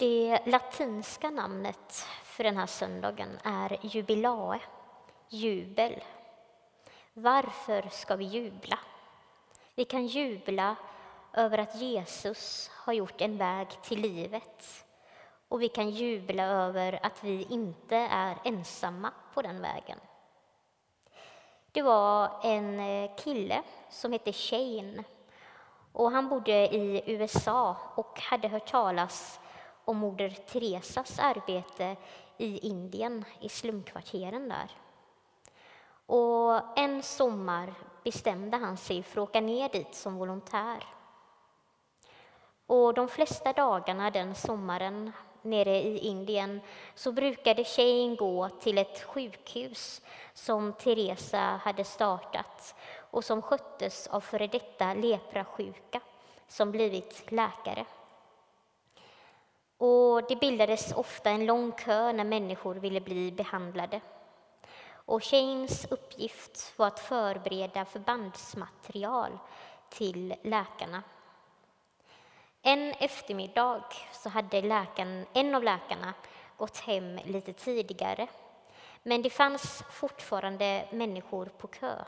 Det latinska namnet för den här söndagen är jubilae, jubel. Varför ska vi jubla? Vi kan jubla över att Jesus har gjort en väg till livet och vi kan jubla över att vi inte är ensamma på den vägen. Det var en eh, kille som hette Shane och han bodde i USA och hade hört talas om Moder Teresas arbete i Indien, i slumkvarteren där. Och en sommar bestämde han sig för att åka ner dit som volontär. Och de flesta dagarna den sommaren nere i Indien så brukade tjejen gå till ett sjukhus som Teresa hade startat och som sköttes av före detta leprasjuka som blivit läkare. Och det bildades ofta en lång kö när människor ville bli behandlade. Och Shanes uppgift var att förbereda förbandsmaterial till läkarna. En eftermiddag så hade läkaren, en av läkarna gått hem lite tidigare men det fanns fortfarande människor på kö.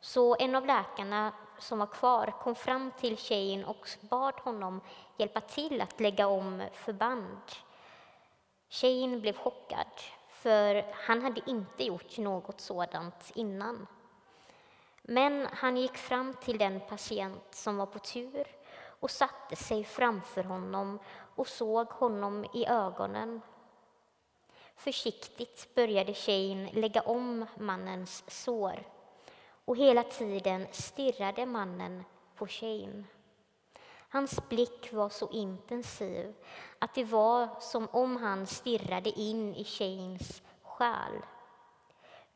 Så en av läkarna som var kvar kom fram till tjejen och bad honom hjälpa till att lägga om förband. Tjejen blev chockad, för han hade inte gjort något sådant innan. Men han gick fram till den patient som var på tur och satte sig framför honom och såg honom i ögonen. Försiktigt började tjejen lägga om mannens sår och hela tiden stirrade mannen på tjejen. Hans blick var så intensiv att det var som om han stirrade in i tjejens själ.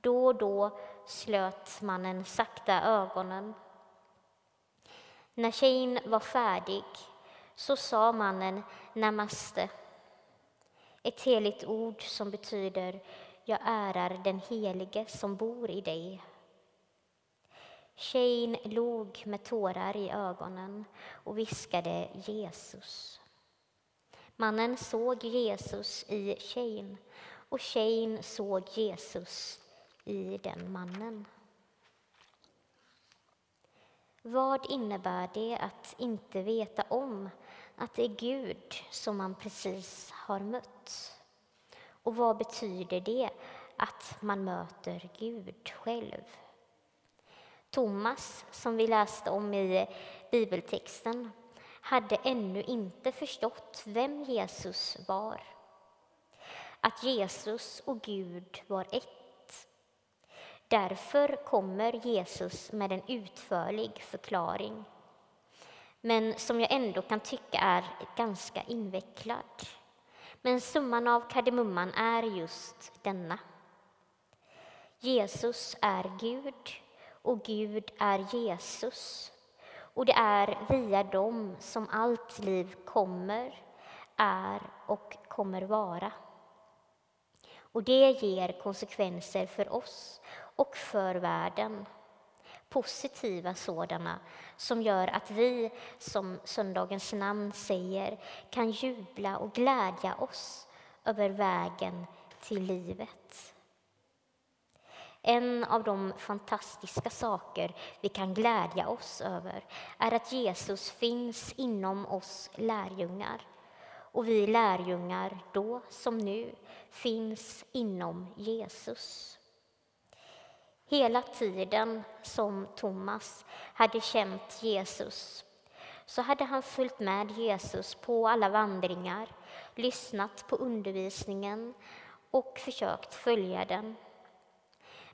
Då och då slöt mannen sakta ögonen. När tjejen var färdig så sa mannen namaste, ett heligt ord som betyder jag ärar den helige som bor i dig. Tjejen log med tårar i ögonen och viskade Jesus. Mannen såg Jesus i tjejen och tjejen såg Jesus i den mannen. Vad innebär det att inte veta om att det är Gud som man precis har mött? Och vad betyder det att man möter Gud själv? Thomas, som vi läste om i bibeltexten, hade ännu inte förstått vem Jesus var. Att Jesus och Gud var ett. Därför kommer Jesus med en utförlig förklaring men som jag ändå kan tycka är ganska invecklad. Men summan av kardemumman är just denna. Jesus är Gud och Gud är Jesus. Och det är via dem som allt liv kommer, är och kommer vara. Och det ger konsekvenser för oss och för världen. Positiva sådana som gör att vi, som söndagens namn säger, kan jubla och glädja oss över vägen till livet. En av de fantastiska saker vi kan glädja oss över är att Jesus finns inom oss lärjungar. Och vi lärjungar, då som nu, finns inom Jesus. Hela tiden som Thomas hade känt Jesus så hade han följt med Jesus på alla vandringar, lyssnat på undervisningen och försökt följa den.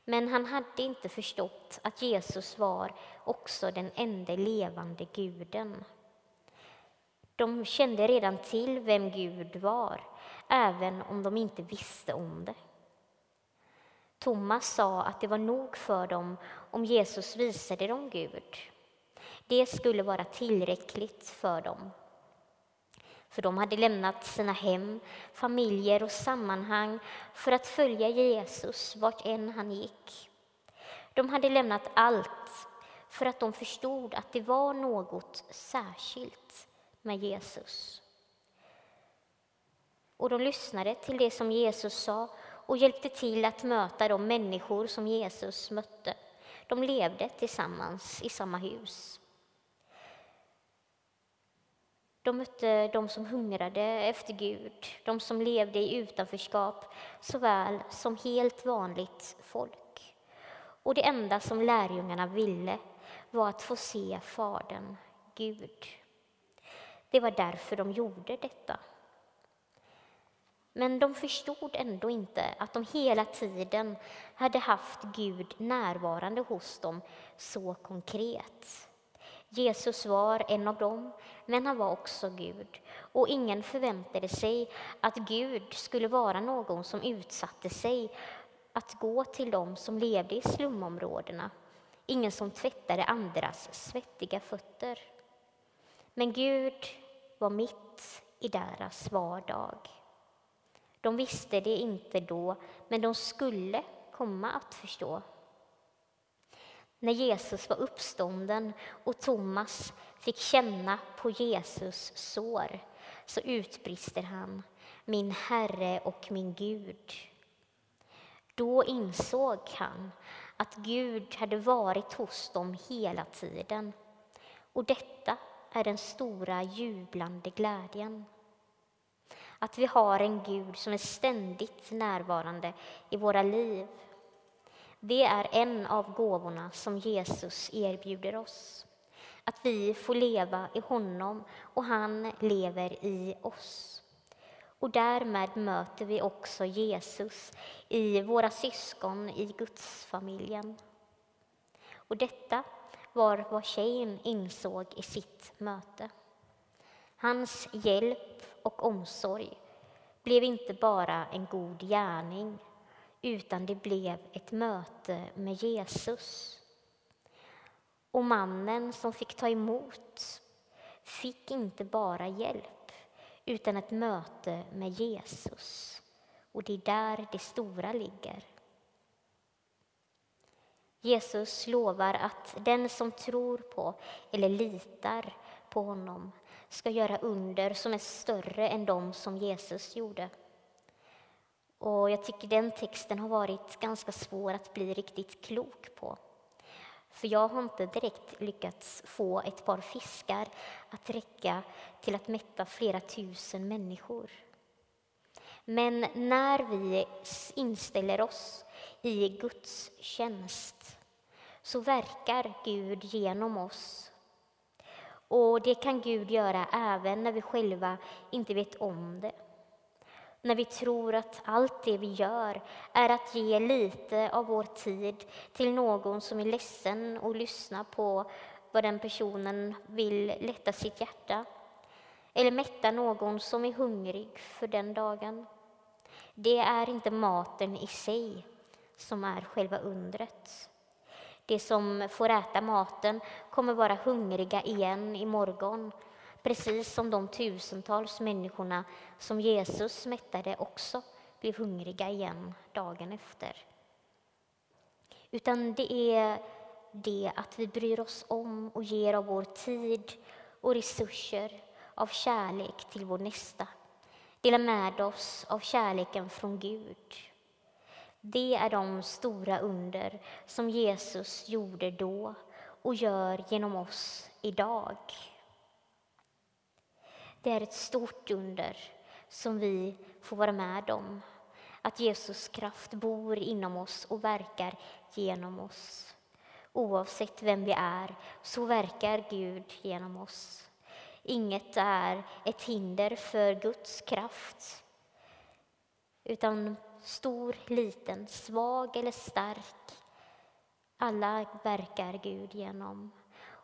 Men han hade inte förstått att Jesus var också den enda levande guden. De kände redan till vem Gud var, även om de inte visste om det. Thomas sa att det var nog för dem om Jesus visade dem Gud. Det skulle vara tillräckligt för dem. För de hade lämnat sina hem, familjer och sammanhang för att följa Jesus vart än han gick. De hade lämnat allt för att de förstod att det var något särskilt med Jesus. Och de lyssnade till det som Jesus sa och hjälpte till att möta de människor som Jesus mötte. De levde tillsammans i samma hus. De mötte de som hungrade efter Gud, de som levde i utanförskap såväl som helt vanligt folk. Och det enda som lärjungarna ville var att få se Fadern, Gud. Det var därför de gjorde detta. Men de förstod ändå inte att de hela tiden hade haft Gud närvarande hos dem så konkret. Jesus var en av dem, men han var också Gud. Och ingen förväntade sig att Gud skulle vara någon som utsatte sig att gå till dem som levde i slumområdena. Ingen som tvättade andras svettiga fötter. Men Gud var mitt i deras vardag. De visste det inte då, men de skulle komma att förstå. När Jesus var uppstånden och Thomas fick känna på Jesus sår så utbrister han min Herre och min Gud. Då insåg han att Gud hade varit hos dem hela tiden och detta är den stora jublande glädjen. Att vi har en Gud som är ständigt närvarande i våra liv. Det är en av gåvorna som Jesus erbjuder oss. Att vi får leva i honom och han lever i oss. Och därmed möter vi också Jesus i våra syskon i Gudsfamiljen. Och detta var vad Shane insåg i sitt möte. Hans hjälp och omsorg blev inte bara en god gärning utan det blev ett möte med Jesus. Och mannen som fick ta emot fick inte bara hjälp utan ett möte med Jesus. Och det är där det stora ligger. Jesus lovar att den som tror på eller litar på honom ska göra under som är större än de som Jesus gjorde. Och jag tycker den texten har varit ganska svår att bli riktigt klok på. För jag har inte direkt lyckats få ett par fiskar att räcka till att mätta flera tusen människor. Men när vi inställer oss i Guds tjänst så verkar Gud genom oss. Och det kan Gud göra även när vi själva inte vet om det. När vi tror att allt det vi gör är att ge lite av vår tid till någon som är ledsen och lyssna på vad den personen vill lätta sitt hjärta. Eller mätta någon som är hungrig för den dagen. Det är inte maten i sig som är själva undret. De som får äta maten kommer vara hungriga igen i morgon precis som de tusentals människorna som Jesus mättade också blev hungriga igen dagen efter. Utan det är det att vi bryr oss om och ger av vår tid och resurser av kärlek till vår nästa. Delar med oss av kärleken från Gud. Det är de stora under som Jesus gjorde då och gör genom oss idag. Det är ett stort under som vi får vara med om. Att Jesus kraft bor inom oss och verkar genom oss. Oavsett vem vi är så verkar Gud genom oss. Inget är ett hinder för Guds kraft. Utan stor, liten, svag eller stark. Alla verkar Gud genom.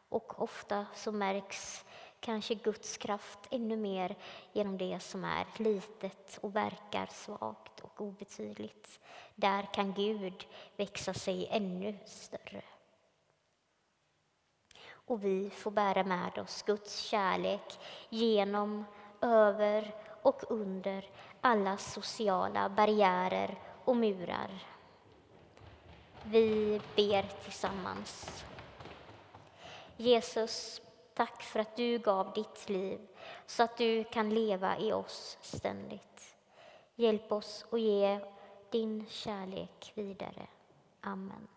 Och ofta så märks kanske Guds kraft ännu mer genom det som är litet och verkar svagt och obetydligt. Där kan Gud växa sig ännu större. Och vi får bära med oss Guds kärlek genom, över och under alla sociala barriärer och murar. Vi ber tillsammans. Jesus, Tack för att du gav ditt liv så att du kan leva i oss ständigt. Hjälp oss och ge din kärlek vidare. Amen.